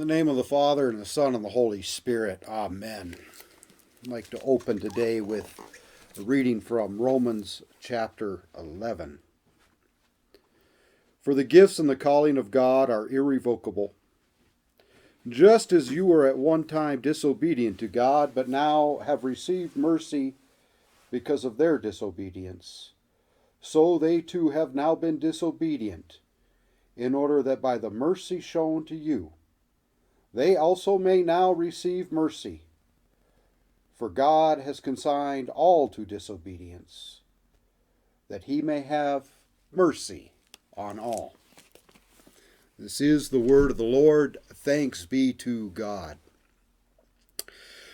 In the name of the Father, and the Son, and the Holy Spirit. Amen. I'd like to open today with a reading from Romans chapter 11. For the gifts and the calling of God are irrevocable. Just as you were at one time disobedient to God, but now have received mercy because of their disobedience, so they too have now been disobedient, in order that by the mercy shown to you, they also may now receive mercy. For God has consigned all to disobedience, that he may have mercy on all. This is the word of the Lord. Thanks be to God.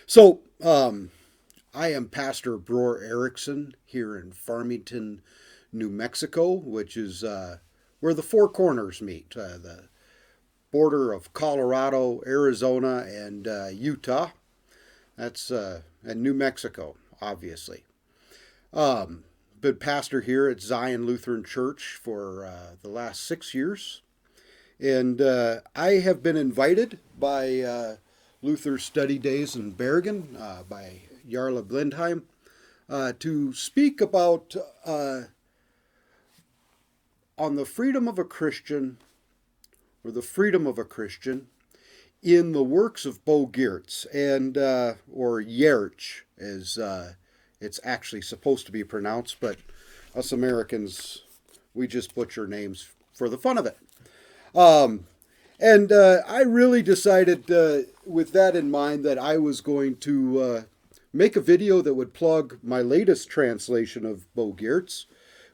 So, um, I am Pastor Bror Erickson here in Farmington, New Mexico, which is uh, where the Four Corners meet. Uh, the border of Colorado, Arizona, and uh, Utah. That's uh, and New Mexico, obviously. Um, been pastor here at Zion Lutheran Church for uh, the last six years, and uh, I have been invited by uh, Luther Study Days in Bergen uh, by Jarle Blindheim to speak about on the freedom of a Christian or the freedom of a Christian in the works of Bo Giertz and uh, or Yerch as uh, it's actually supposed to be pronounced, but us Americans we just butcher names for the fun of it. Um, and uh, I really decided, uh, with that in mind, that I was going to uh, make a video that would plug my latest translation of Bo Giertz,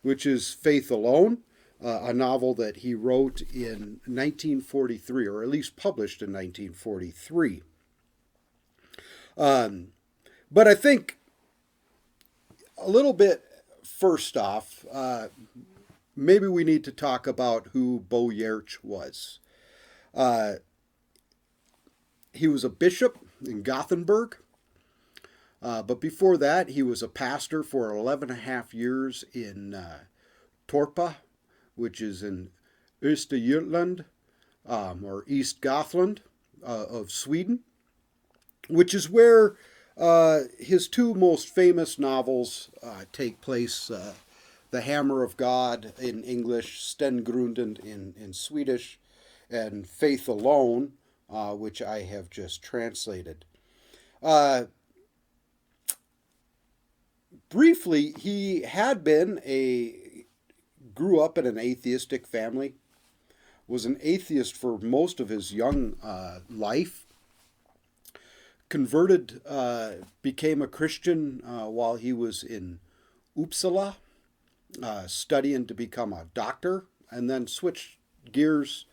which is Faith Alone uh, a novel that he wrote in 1943, or at least published in 1943. Um, but I think a little bit first off, uh, maybe we need to talk about who Bo Giertz was. Uh, he was a bishop in Gothenburg. Uh, but before that, he was a pastor for 11 and a half years in uh, Torpa, which is in Östergötland um, or East Gothland uh, of Sweden, which is where uh, his two most famous novels uh, take place uh, The Hammer of God in English, Stengrunden in, in Swedish, and Faith Alone, uh, which I have just translated. Uh, briefly, he had been a grew up in an atheistic family, was an atheist for most of his young uh, life, converted, uh, became a Christian uh, while he was in Uppsala, uh, studying to become a doctor, and then switched gears,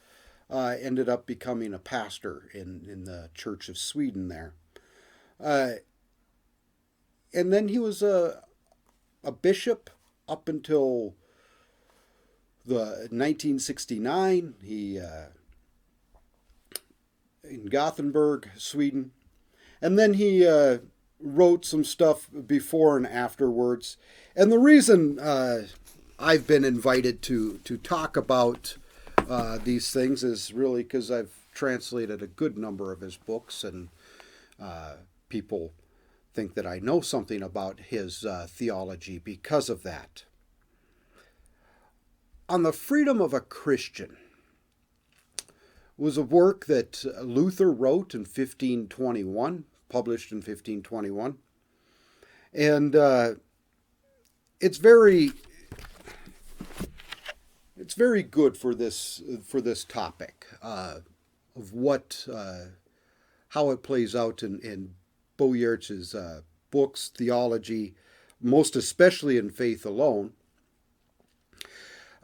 uh, ended up becoming a pastor in, in the Church of Sweden there. And then he was a, a bishop up until the 1969 he uh, in Gothenburg, Sweden, and then he uh, wrote some stuff before and afterwards. And the reason uh, I've been invited to to talk about uh, these things is really because I've translated a good number of his books, and uh, people think that I know something about his uh, theology because of that on the freedom of a Christian was a work that Luther wrote in 1521, published in 1521. And uh, it's very it's very good for this for this topic uh, of what uh, how it plays out in, in Bo Giertz's uh, books, theology, most especially in Faith Alone,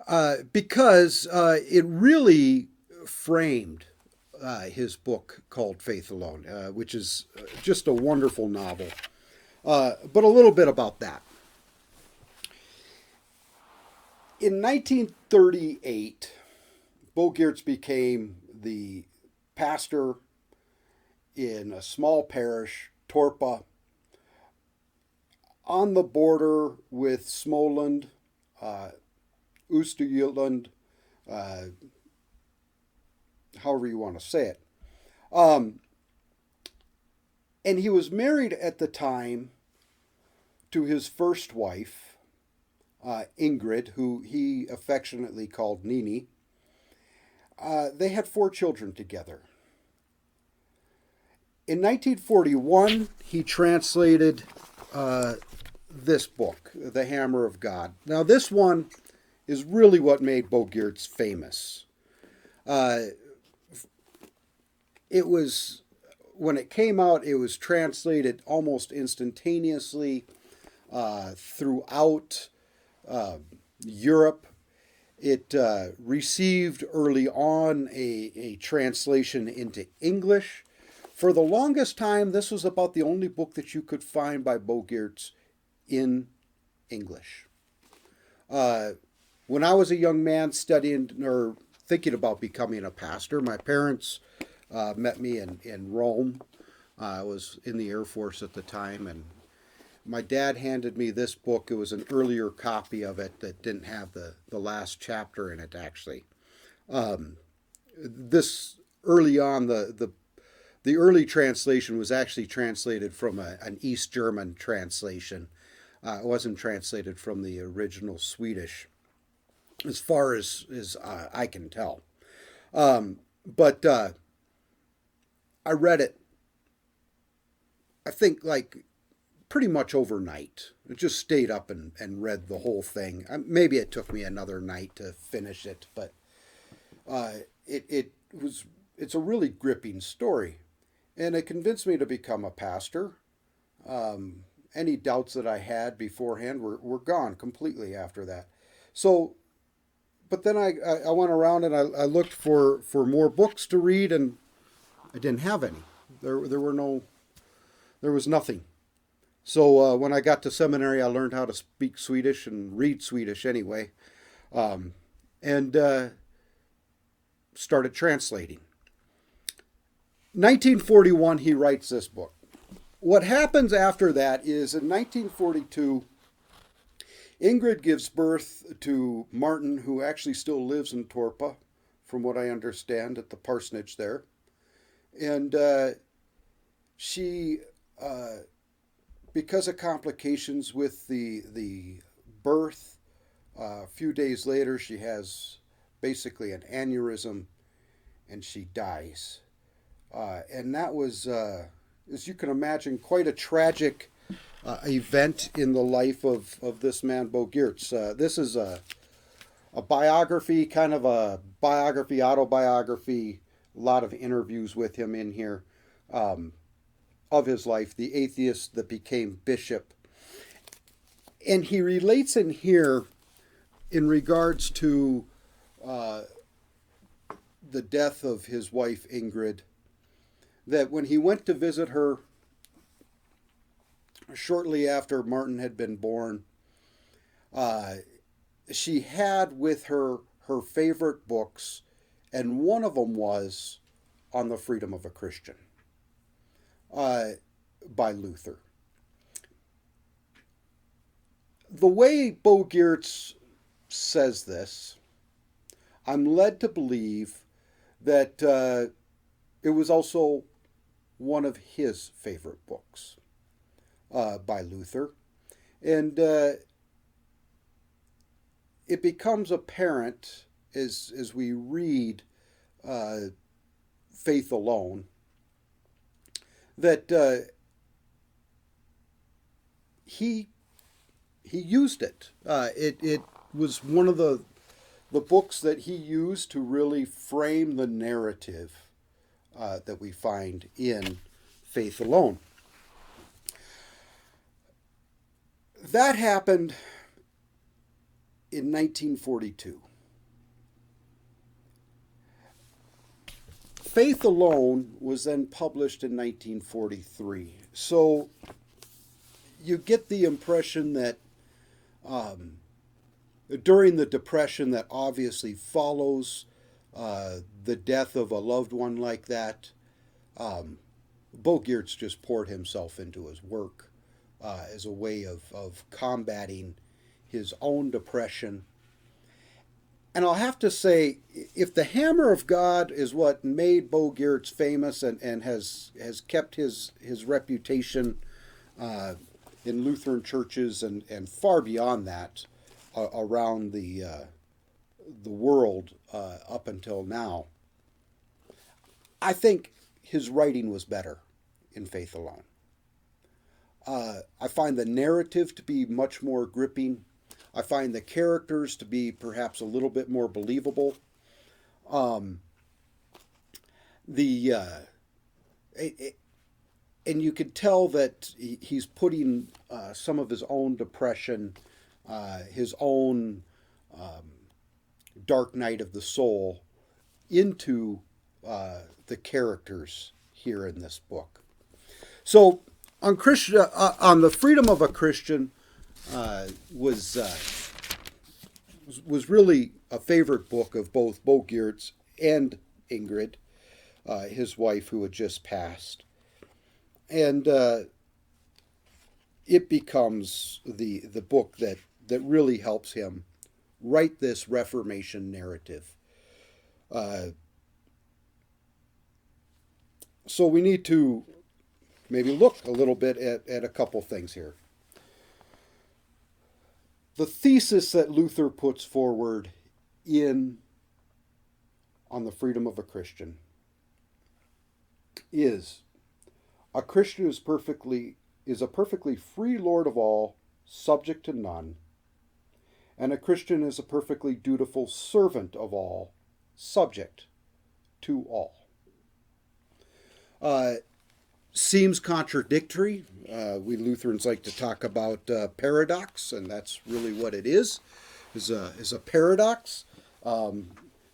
uh, because uh, it really framed uh, his book called Faith Alone, uh, which is uh, just a wonderful novel. but a little bit about that. In 1938, Bo Giertz became the pastor in a small parish, Torpa, on the border with Småland, uh, Östergötland, uh, however you want to say it. Um, and he was married at the time to his first wife, uh, Ingrid, who he affectionately called Nini. Uh, they had four children together. In 1941, he translated uh, this book, The Hammer of God. Now, this one is really what made Bo Giertz famous. Uh, it was, when it came out, it was translated almost instantaneously uh, throughout uh, Europe. It uh, received early on a, a translation into English. For the longest time, this was about the only book that you could find by Bo in English. When I was a young man studying or thinking about becoming a pastor, my parents uh, met me in, in Rome. Uh, I was in the Air Force at the time, and my dad handed me this book. It was an earlier copy of it that didn't have the, the last chapter in it, actually. Um, this early on, the, the the early translation was actually translated from a, an East German translation. Uh, it wasn't translated from the original Swedish, as far as, as uh, I can tell. Um, but uh, I read it, I think, like pretty much overnight. I just stayed up and, and read the whole thing. Maybe it took me another night to finish it, but uh, it, it was it's a really gripping story and it convinced me to become a pastor. Um, any doubts that I had beforehand were, were gone completely after that. So, but then I, I, I went around and I, I looked for, for more books to read, and I didn't have any. There, there were no, there was nothing. So uh, when I got to seminary, I learned how to speak Swedish and read Swedish anyway, um, and uh, started translating. 1941, he writes this book. What happens after that is in 1942, Ingrid gives birth to Martin, who actually still lives in Torpa, from what I understand, at the parsonage there. And uh, she, uh, because of complications with the, the birth, uh, a few days later, she has basically an aneurysm and she dies. Uh, and that was, uh, as you can imagine, quite a tragic uh, event in the life of, of this man, Bo Giertz. Uh, this is a, a biography, kind of a biography, autobiography, a lot of interviews with him in here um, of his life, the atheist that became bishop. And he relates in here in regards to uh, the death of his wife Ingrid that when he went to visit her shortly after Martin had been born, uh, she had with her her favorite books, and one of them was On the Freedom of a Christian uh, by Luther. The way Bo Giertz says this, I'm led to believe that uh, it was also one of his favorite books uh, by Luther. And uh, it becomes apparent as, as we read uh, Faith Alone that uh, he he used it. Uh, it. It was one of the the books that he used to really frame the narrative uh, that we find in faith alone. That happened in 1942. Faith Alone was then published in 1943. So you get the impression that um, during the Depression that obviously follows uh, the death of a loved one like that, um, Bo Giertz just poured himself into his work uh, as a way of, of combating his own depression. and I'll have to say, if the hammer of God is what made Bo Giertz famous and, and has has kept his his reputation uh, in Lutheran churches and, and far beyond that uh, around the uh, the world uh, up until now, I think his writing was better in Faith Alone. Uh, I find the narrative to be much more gripping I find the characters to be perhaps a little bit more believable. Um, the uh, it, it, and you could tell that he's putting uh, some of his own depression, uh, his own um, dark night of the soul, into uh, the characters here in this book. So on Christian, uh, on the freedom of a Christian, uh, was uh, was really a favorite book of both Bo Giertz and Ingrid, uh, his wife who had just passed, and uh, it becomes the the book that that really helps him write this Reformation narrative. Uh, so we need to maybe look a little bit at, at a couple things here the thesis that Luther puts forward in on the freedom of a Christian is a Christian is perfectly is a perfectly free lord of all, subject to none, and a Christian is a perfectly dutiful servant of all, subject to all. Uh, seems contradictory. Uh, we Lutherans like to talk about uh, paradox, and that's really what it is. is a is a paradox. Um,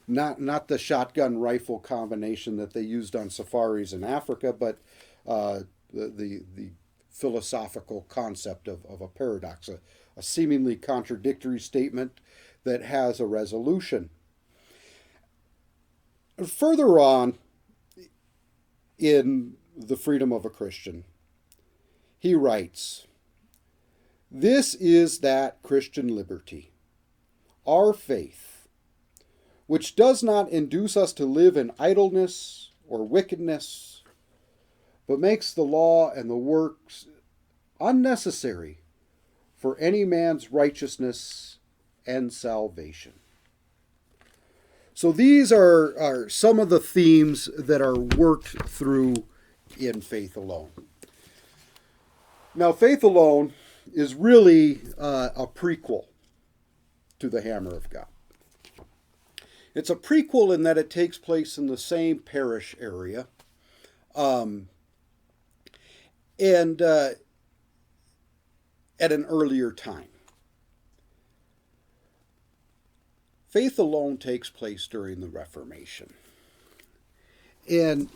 not not the shotgun rifle combination that they used on safaris in Africa, but uh, the, the the philosophical concept of, of a paradox, a, a seemingly contradictory statement that has a resolution. Further on in the freedom of a Christian. He writes, This is that Christian liberty, our faith, which does not induce us to live in idleness or wickedness, but makes the law and the works unnecessary for any man's righteousness and salvation. So these are, are some of the themes that are worked through in faith alone. Now, faith alone is really uh, a prequel to the Hammer of God. It's a prequel in that it takes place in the same parish area. Um, and uh, at an earlier time. Faith alone takes place during the Reformation. And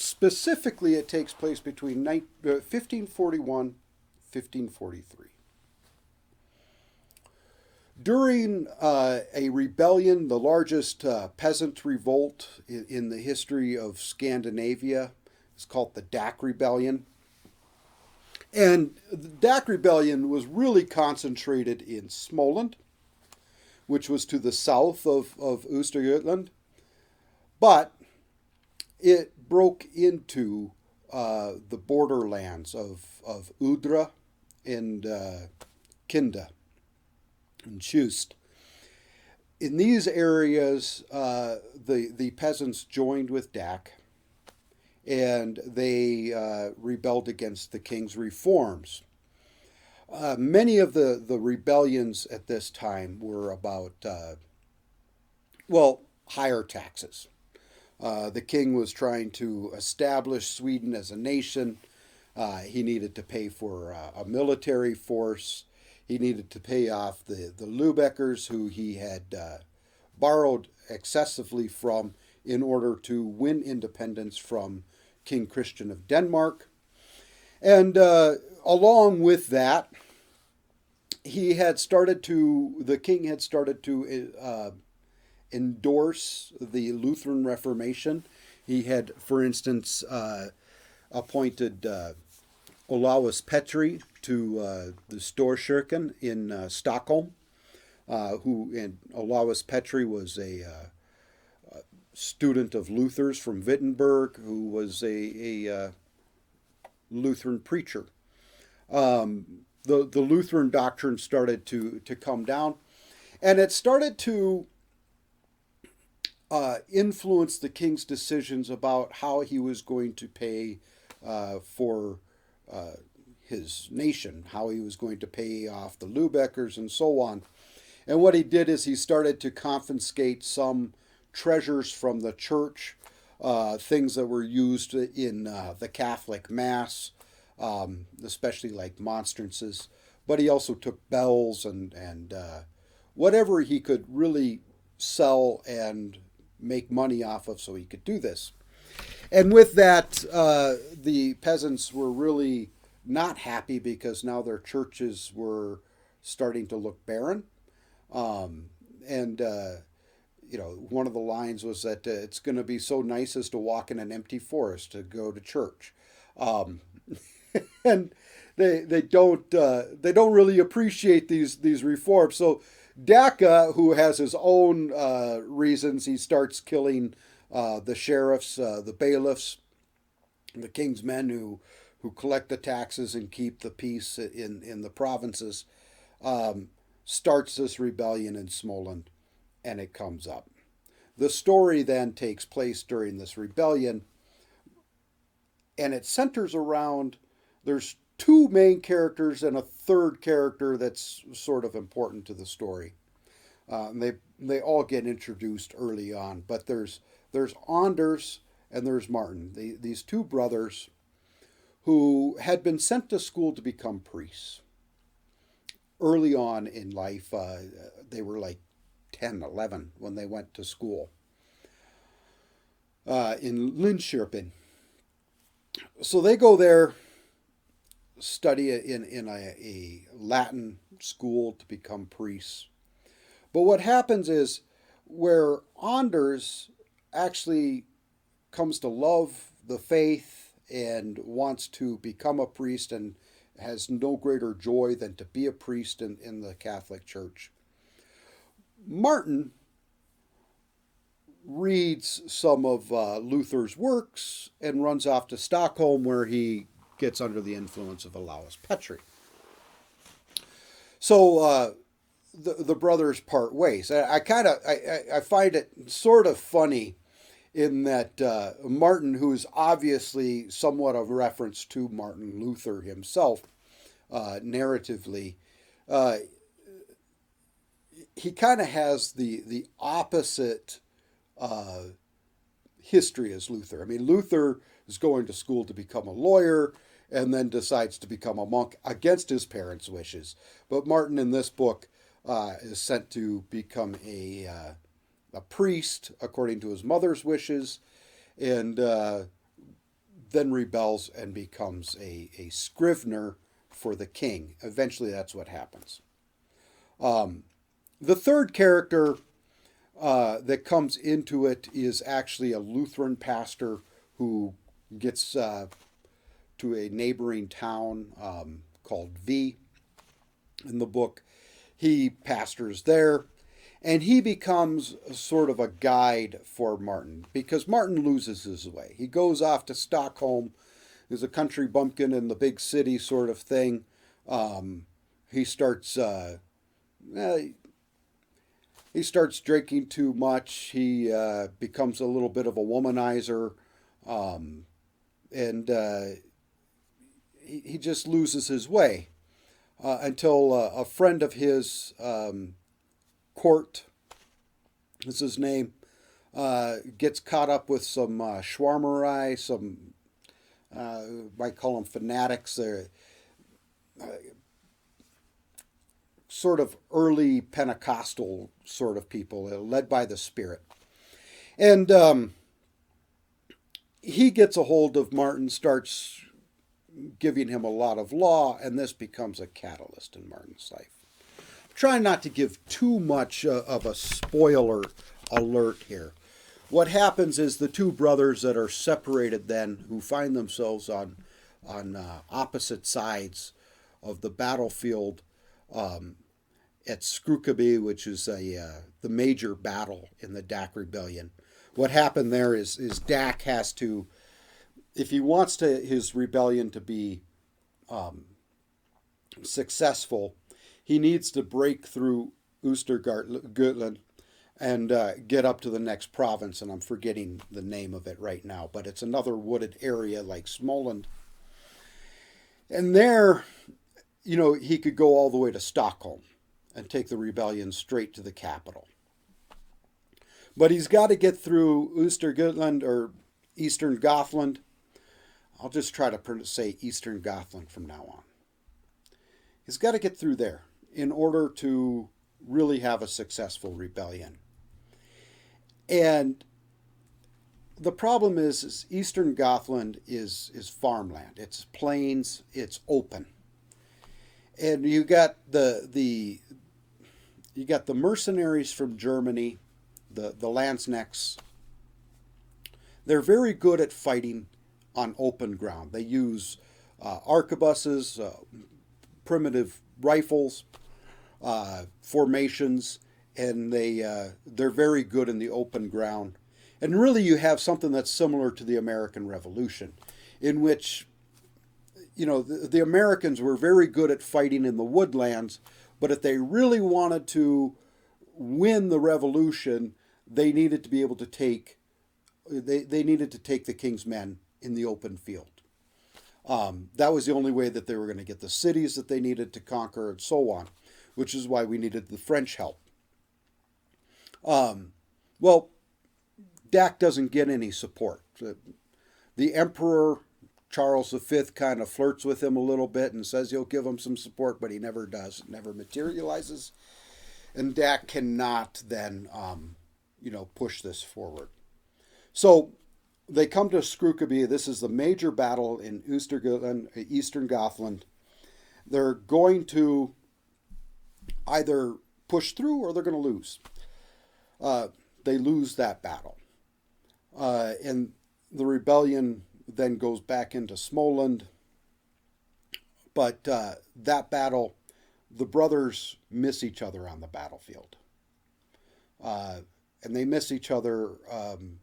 specifically, it takes place between 1541 uh, 1543. During uh, a rebellion, the largest uh, peasant revolt in, in, the history of Scandinavia, is called the Dacke Rebellion. And the Dacke Rebellion was really concentrated in Småland, which was to the south of, of Östergötland. But it broke into uh, the borderlands of, of Ydre and uh, Kinda and Tjust. In these areas, uh, the, the peasants joined with Dacke and they uh, rebelled against the king's reforms. Uh, many of the, the rebellions at this time were about, uh, well, higher taxes. Uh, the king was trying to establish Sweden as a nation. Uh, he needed to pay for uh, a military force. He needed to pay off the, the Lubeckers, who he had uh, borrowed excessively from in order to win independence from King Christian of Denmark. And uh, along with that, he had started to, the king had started to endorse the Lutheran Reformation. He had, for instance, uh, appointed uh, Olaus Petri to uh, the Storkyrkan in uh, Stockholm, uh, who and Olaus Petri was a, uh, student of Luther's from Wittenberg, who was a, a Lutheran preacher. Um, the the Lutheran doctrine started to to come down, and it started to uh, influence the king's decisions about how he was going to pay uh, for uh, his nation, how he was going to pay off the Lubeckers and so on. And what he did is he started to confiscate some treasures from the church, uh, things that were used in uh, the Catholic Mass, um, especially like monstrances. But he also took bells and, and uh, whatever he could really sell and make money off of so he could do this. And with that, uh, the peasants were really not happy because now their churches were starting to look barren. Um, and, uh, you know, one of the lines was that uh, it's going to be so nice as to walk in an empty forest to go to church. Um, and they, they don't uh, they don't really appreciate these these reforms. So Dacke, who has his own uh, reasons, he starts killing uh, the sheriffs, uh, the bailiffs, the king's men who who collect the taxes and keep the peace in in the provinces. Um, starts this rebellion in Småland, and it comes up. The story then takes place during this rebellion, and it centers around there's two main characters and a third character that's sort of important to the story. Uh, they they all get introduced early on, but there's there's Anders and there's Martin, the, these two brothers who had been sent to school to become priests. Early on in life, uh, they were like 10, 11 when they went to school uh, in Linköping. So they go there study in, in a, a Latin school to become priests. But what happens is where Anders actually comes to love the faith and wants to become a priest and has no greater joy than to be a priest in, in the Catholic Church. Martin reads some of uh, Luther's works and runs off to Stockholm where he gets under the influence of Olaus Petri. So uh, the the brothers part ways. I, I kind of I, I find it sort of funny in that uh, Martin, who's obviously somewhat of reference to Martin Luther himself, uh, narratively, uh, he kind of has the the opposite uh, history as Luther. I mean, Luther is going to school to become a lawyer and then decides to become a monk against his parents' wishes. But Martin in this book uh, is sent to become a, uh, a priest according to his mother's wishes and uh, then rebels and becomes a, a scrivener for the king. Eventually, that's what happens. Um, the third character uh, that comes into it is actually a Lutheran pastor who gets uh, to a neighboring town um, called V in the book. He pastors there and he becomes sort of a guide for Martin because Martin loses his way. He goes off to Stockholm, is a country bumpkin in the big city sort of thing. Um, he starts. Uh, he starts drinking too much. He uh, becomes a little bit of a womanizer, um, and uh, he, just loses his way uh, until uh, a friend of his, um, Court, is his name, uh, gets caught up with some uh, some, uh, might call them fanatics. They're uh, sort of early Pentecostal sort of people, uh, led by the Spirit. And um, he gets a hold of Martin, starts giving him a lot of law, and this becomes a catalyst in Martin's life. Trying not to give too much uh, of a spoiler alert here. What happens is the two brothers that are separated then, who find themselves on on uh, opposite sides of the battlefield, um, at Screwkaby, which is a uh, the major battle in the Dacke rebellion. What happened there is is Dacke has to, if he wants to his rebellion to be um, successful, he needs to break through Östergötland and uh, get up to the next province, and I'm forgetting the name of it right now, but it's another wooded area like Småland. And there, you know, he could go all the way to Stockholm and take the rebellion straight to the capital. But he's got to get through Östergötland or Eastern Gothland. I'll just try to say Eastern Gothland from now on. He's got to get through there in order to really have a successful rebellion. And the problem is, is Eastern Gothland is is farmland. It's plains. It's open. And you got the the you got the mercenaries from Germany, the the Landsknechts. They're very good at fighting on open ground. They use uh, arquebuses, uh, primitive rifles, uh, formations, and they uh, they're very good in the open ground. And really, you have something that's similar to the American Revolution, in which you know the, the Americans were very good at fighting in the woodlands, but if they really wanted to win the revolution, they needed to be able to take they, they needed to take the king's men in the open field. Um, that was the only way that they were going to get the cities that they needed to conquer and so on, which is why we needed the French help. Um, well, Dacke doesn't get any support. The Emperor Charles V kind of flirts with him a little bit and says he'll give him some support, but he never does. It never materializes. And Dacke cannot then, um, you know, push this forward. So they come to Screwkaby. This is the major battle in Östergötland, Eastern Gothland. They're going to either push through or they're going to lose uh, they lose that battle. Uh, and the rebellion then goes back into Småland. But uh, that battle, the brothers miss each other on the battlefield. Uh, and they miss each other um,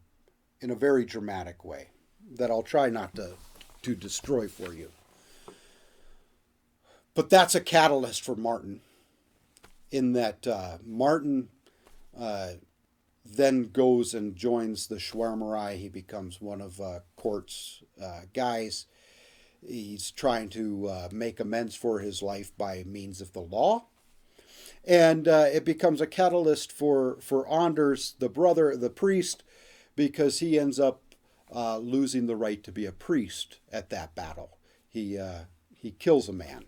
in a very dramatic way that I'll try not to, to destroy for you. But that's a catalyst for Martin, in that uh, Martin uh, then goes and joins the Schwärmerei. He becomes one of uh, Court's uh, guys. He's trying to uh, make amends for his life by means of the law. And uh, it becomes a catalyst for, for Anders, the brother, the priest, because he ends up uh, losing the right to be a priest at that battle. He, he kills a man,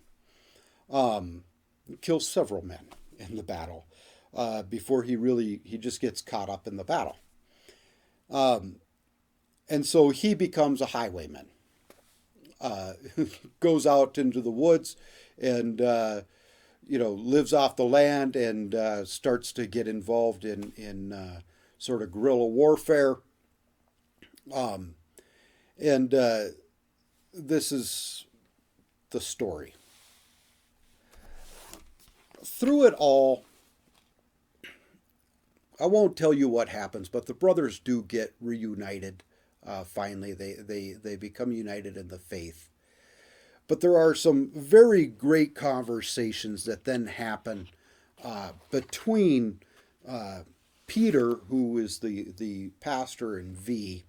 um, kills several men in the battle uh, before he really he just gets caught up in the battle. Um, and so he becomes a highwayman. Uh, goes out into the woods and uh, you know lives off the land and uh, starts to get involved in in uh, sort of guerrilla warfare. Um, and uh, this is the story. Through it all, I won't tell you what happens, but the brothers do get reunited. Uh, finally, they they they become united in the faith. But there are some very great conversations that then happen uh, between uh, Peter, who is the the pastor in V,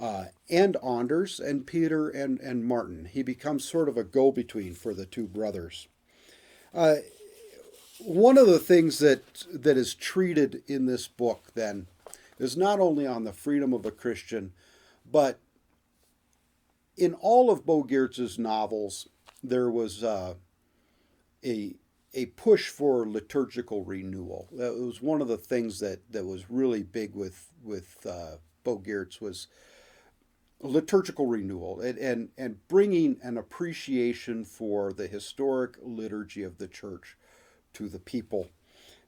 uh, and Anders, and Peter and and Martin. He becomes sort of a go between for the two brothers. Uh, one of the things that that is treated in this book then is not only on the freedom of a Christian, but in all of Bo Giertz's novels, there was uh, a a push for liturgical renewal. That was one of the things that, that was really big with with uh, Bo Giertz was liturgical renewal and, and and bringing an appreciation for the historic liturgy of the church to the people.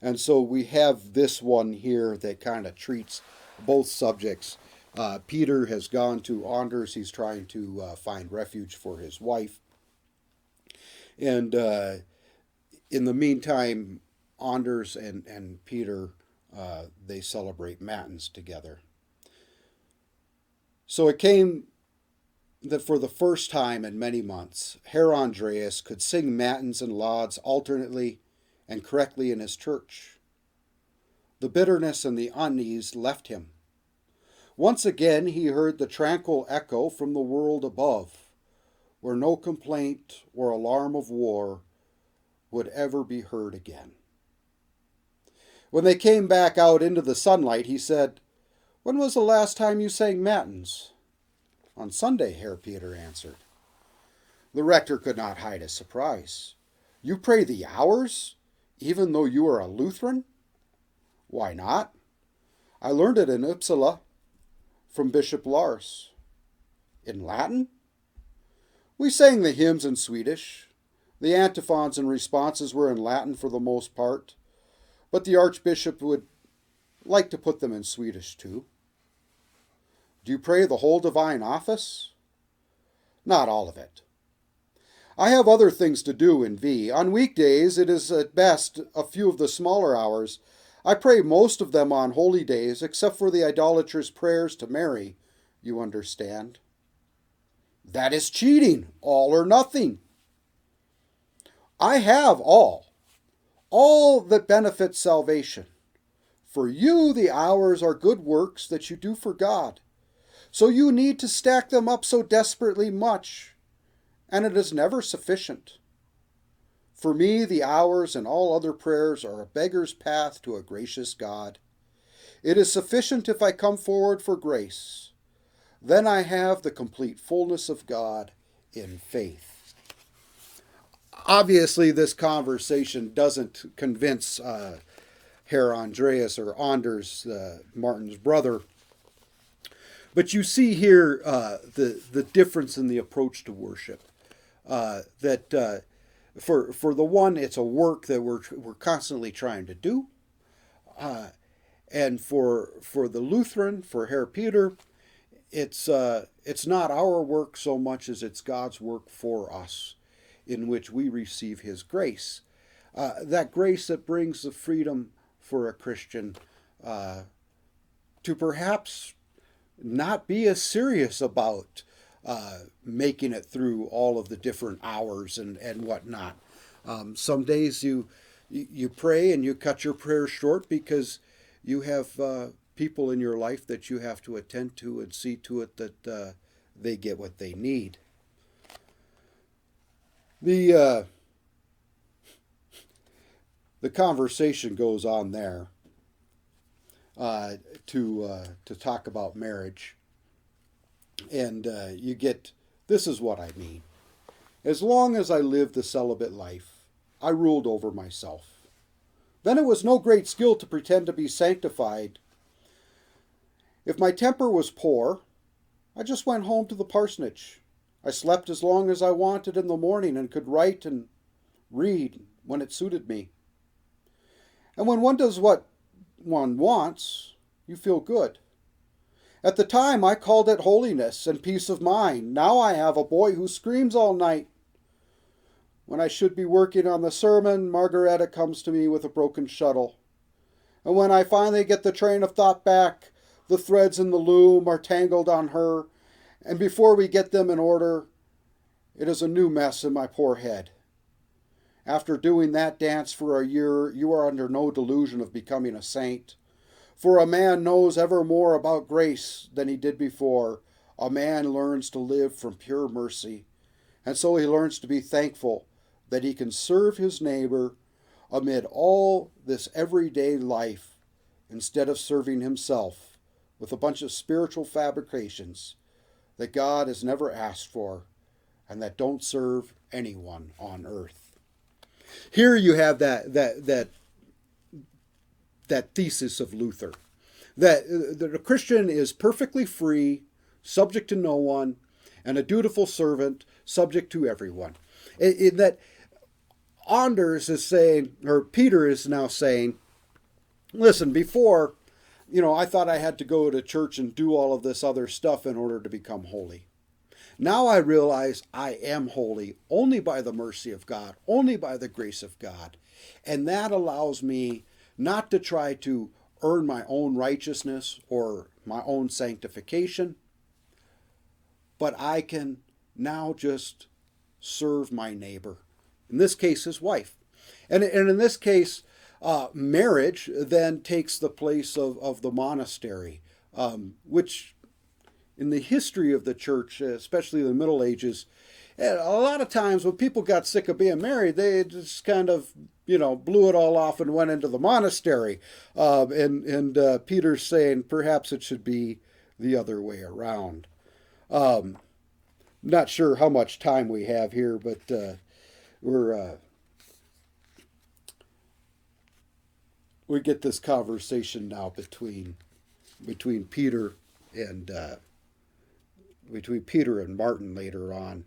And so we have this one here that kind of treats both subjects. Uh, Peter has gone to Anders. He's trying to uh, find refuge for his wife. And uh, in the meantime, Anders and, and Peter, uh, they celebrate Matins together. So it came that for the first time in many months, Herr Andreas could sing Matins and lauds alternately and correctly in his church. The bitterness and the unease left him. Once again he heard the tranquil echo from the world above, where no complaint or alarm of war would ever be heard again. When they came back out into the sunlight, he said, When was the last time you sang matins? On Sunday, Herr Peter answered. The rector could not hide his surprise. You pray the hours, even though you are a Lutheran? Why not? I learned it in Uppsala from Bishop Lars. In Latin? We sang the hymns in Swedish. The antiphons and responses were in Latin for the most part, but the Archbishop would like to put them in Swedish too. Do you pray the whole divine office? Not all of it. I have other things to do in V. On weekdays, it is at best a few of the smaller hours. I pray most of them on holy days, except for the idolatrous prayers to Mary, you understand. That is cheating, all or nothing. I have all, all that benefits salvation. For you, the hours are good works that you do for God. So you need to stack them up so desperately much, and it is never sufficient. For me, the hours and all other prayers are a beggar's path to a gracious God. It is sufficient if I come forward for grace. Then I have the complete fullness of God in faith obviously, this conversation doesn't convince uh, Herr Andreas or Anders, uh, Martin's brother. But you see here uh, the the difference in the approach to worship. Uh, that uh, for for the one, it's a work that we're we're constantly trying to do, uh, and for for the Lutheran, for Herr Peter, it's it's not our work so much as it's God's work for us in which we receive His grace. Uh, that grace that brings the freedom for a Christian uh, to perhaps not be as serious about uh, making it through all of the different hours and, and whatnot. Um, some days you you pray and you cut your prayer short because you have uh, people in your life that you have to attend to and see to it that uh, they get what they need. The uh, the conversation goes on there uh, to uh, to talk about marriage, and uh, you get this is what I mean. As long as I lived the celibate life, I ruled over myself. Then it was no great skill to pretend to be sanctified. If my temper was poor, I just went home to the parsonage I slept as long as I wanted in the morning and could write and read when it suited me. And when one does what one wants, you feel good. At the time, I called it holiness and peace of mind. Now I have a boy who screams all night. When I should be working on the sermon, Margareta comes to me with a broken shuttle. And when I finally get the train of thought back, the threads in the loom are tangled on her, and before we get them in order, it is a new mess in my poor head. After doing that dance for a year, you are under no delusion of becoming a saint. For a man knows ever more about grace than he did before. A man learns to live from pure mercy, and so he learns to be thankful that he can serve his neighbor amid all this everyday life instead of serving himself with a bunch of spiritual fabrications that God has never asked for and that don't serve anyone on earth. Here you have that that that that thesis of Luther that, uh, that a Christian is perfectly free, subject to no one, and a dutiful servant, subject to everyone. In, in that Anders is saying, or Peter is now saying, listen, before you know, I thought I had to go to church and do all of this other stuff in order to become holy. Now I realize I am holy only by the mercy of God, only by the grace of God. And that allows me not to try to earn my own righteousness or my own sanctification, but I can now just serve my neighbor. In this case, his wife. And, and in this case, uh, marriage then takes the place of, of the monastery, um, which in the history of the church, especially the Middle Ages, a lot of times when people got sick of being married, they just kind of, you know, blew it all off and went into the monastery. Um, and and uh, Peter's saying perhaps it should be the other way around. Um, not sure how much time we have here, but uh, we're we get this conversation now between between Peter and uh, between Peter and Martin later on.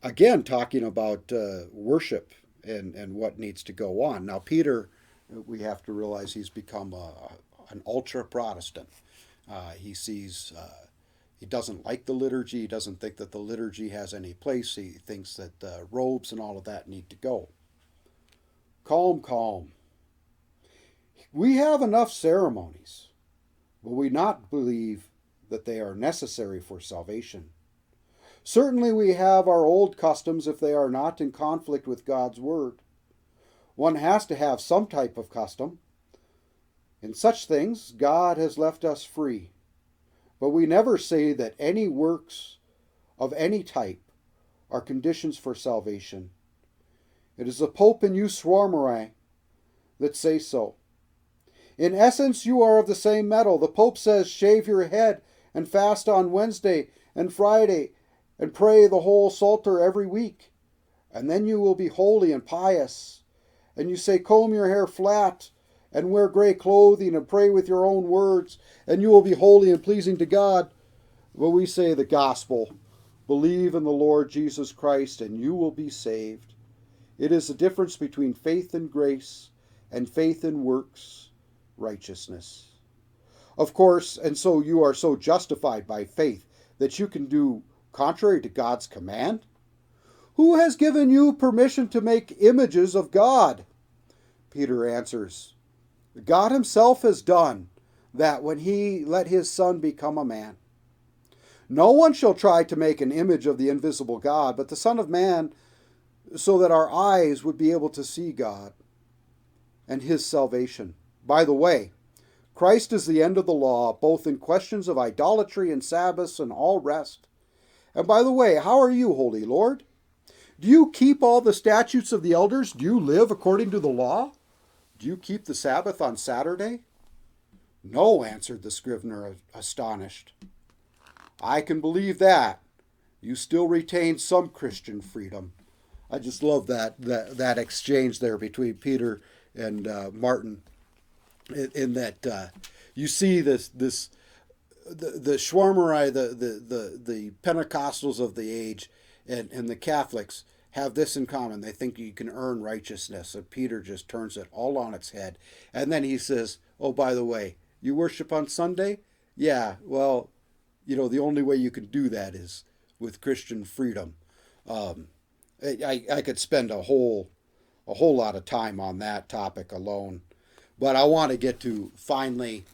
Again, talking about uh, worship and and what needs to go on. Now, Peter, we have to realize he's become a, an ultra Protestant. Uh, he sees uh, he doesn't like the liturgy. He doesn't think that the liturgy has any place. He thinks that the robes and all of that need to go. Calm, calm. We have enough ceremonies. but we not believe that they are necessary for salvation? Certainly, we have our old customs if they are not in conflict with God's word. One has to have some type of custom. In such things, God has left us free. But we never say that any works of any type are conditions for salvation. It is the Pope and you Schwärmerei that say so. In essence, you are of the same metal. The Pope says, shave your head and fast on Wednesday and Friday and pray the whole Psalter every week. And then you will be holy and pious. And you say, comb your hair flat and wear gray clothing and pray with your own words, and you will be holy and pleasing to God. But we say the gospel believe in the Lord Jesus Christ, and you will be saved. It is the difference between faith and grace and faith in works, righteousness. Of course, and so you are so justified by faith that you can do contrary to God's command? Who has given you permission to make images of God? Peter answers, God Himself has done that when He let His Son become a man. No one shall try to make an image of the invisible God, but the Son of Man, so that our eyes would be able to see God and His salvation. By the way, Christ is the end of the law, both in questions of idolatry and Sabbaths and all rest. And by the way, how are you, Holy Lord? Do you keep all the statutes of the elders? Do you live according to the law? Do you keep the Sabbath on Saturday? No, answered the scrivener, astonished. I can believe that. You still retain some Christian freedom. I just love that that, that exchange there between Peter and uh, Martin. In, in that uh, you see this this the the Schwärmerei, the, the the the Pentecostals of the age, and and the Catholics have this in common. They think you can earn righteousness. And Peter just turns it all on its head. And then he says, Oh, by the way, you worship on Sunday? Yeah, well, you know, the only way you can do that is with Christian freedom. Um, I, I could spend a whole a whole lot of time on that topic alone. But I want to get to finally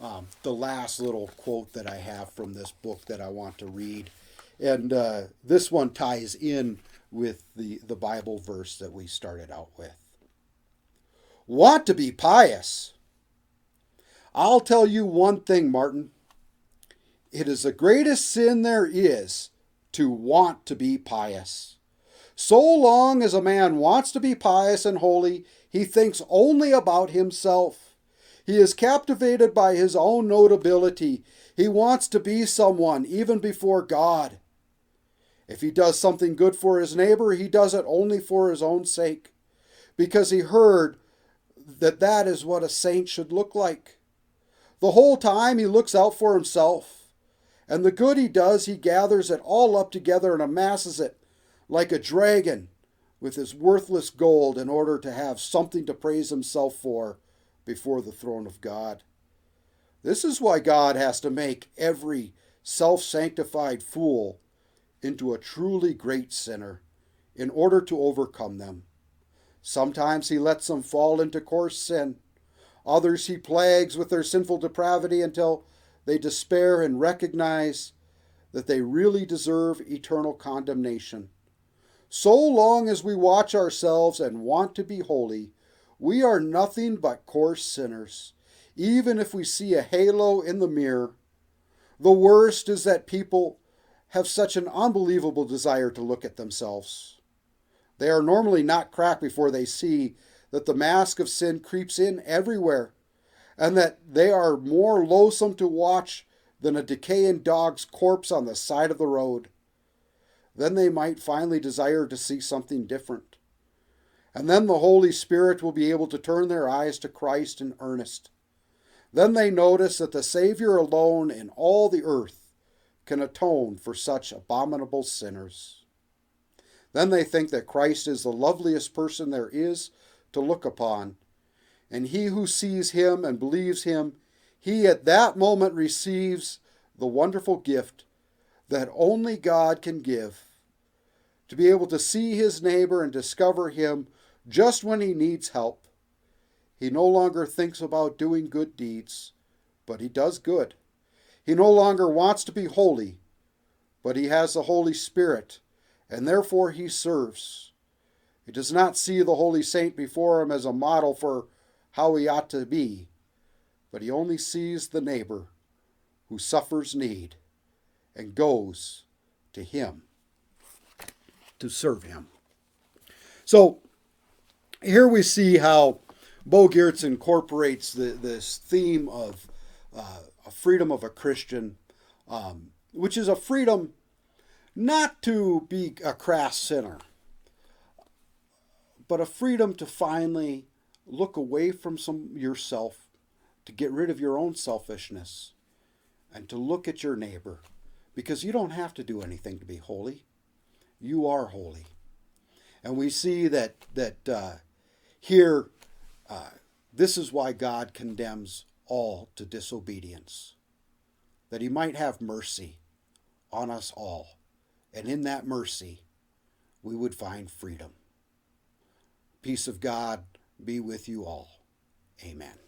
um, the last little quote that I have from this book that I want to read. And uh, this one ties in with the, the Bible verse that we started out with. Want to be pious? I'll tell you one thing, Martin. It is the greatest sin there is to want to be pious. So long as a man wants to be pious and holy, he thinks only about himself. He is captivated by his own notability. He wants to be someone even before God. If he does something good for his neighbor, he does it only for his own sake, because he heard that that is what a saint should look like. The whole time he looks out for himself, and the good he does, he gathers it all up together and amasses it like a dragon with his worthless gold in order to have something to praise himself for before the throne of God. This is why God has to make every self sanctified fool into a truly great sinner in order to overcome them. Sometimes he lets them fall into coarse sin. Others he plagues with their sinful depravity until they despair and recognize that they really deserve eternal condemnation. So long as we watch ourselves and want to be holy, we are nothing but coarse sinners, even if we see a halo in the mirror. The worst is that people have such an unbelievable desire to look at themselves. They are normally not cracked before they see that the mask of sin creeps in everywhere, and that they are more loathsome to watch than a decaying dog's corpse on the side of the road. Then they might finally desire to see something different. And then the Holy Spirit will be able to turn their eyes to Christ in earnest. Then they notice that the Savior alone in all the earth can atone for such abominable sinners. Then they think that Christ is the loveliest person there is to look upon, and he who sees him and believes him, he at that moment receives the wonderful gift that only God can give to be able to see his neighbor and discover him just when he needs help. He no longer thinks about doing good deeds, but he does good. He no longer wants to be holy, but he has the Holy Spirit, and therefore he serves. He does not see the holy saint before him as a model for how he ought to be, but he only sees the neighbor who suffers need and goes to him to serve him. So here we see how Bo Giertz incorporates the, this theme of uh, a freedom of a Christian, um, which is a freedom not to be a crass sinner, but a freedom to finally look away from some yourself, to get rid of your own selfishness, and to look at your neighbor, because you don't have to do anything to be holy. You are holy, and we see that that uh, here. Uh, this is why God condemns all to disobedience, that he might have mercy on us all, and in that mercy we would find freedom. Peace of God be with you all. Amen.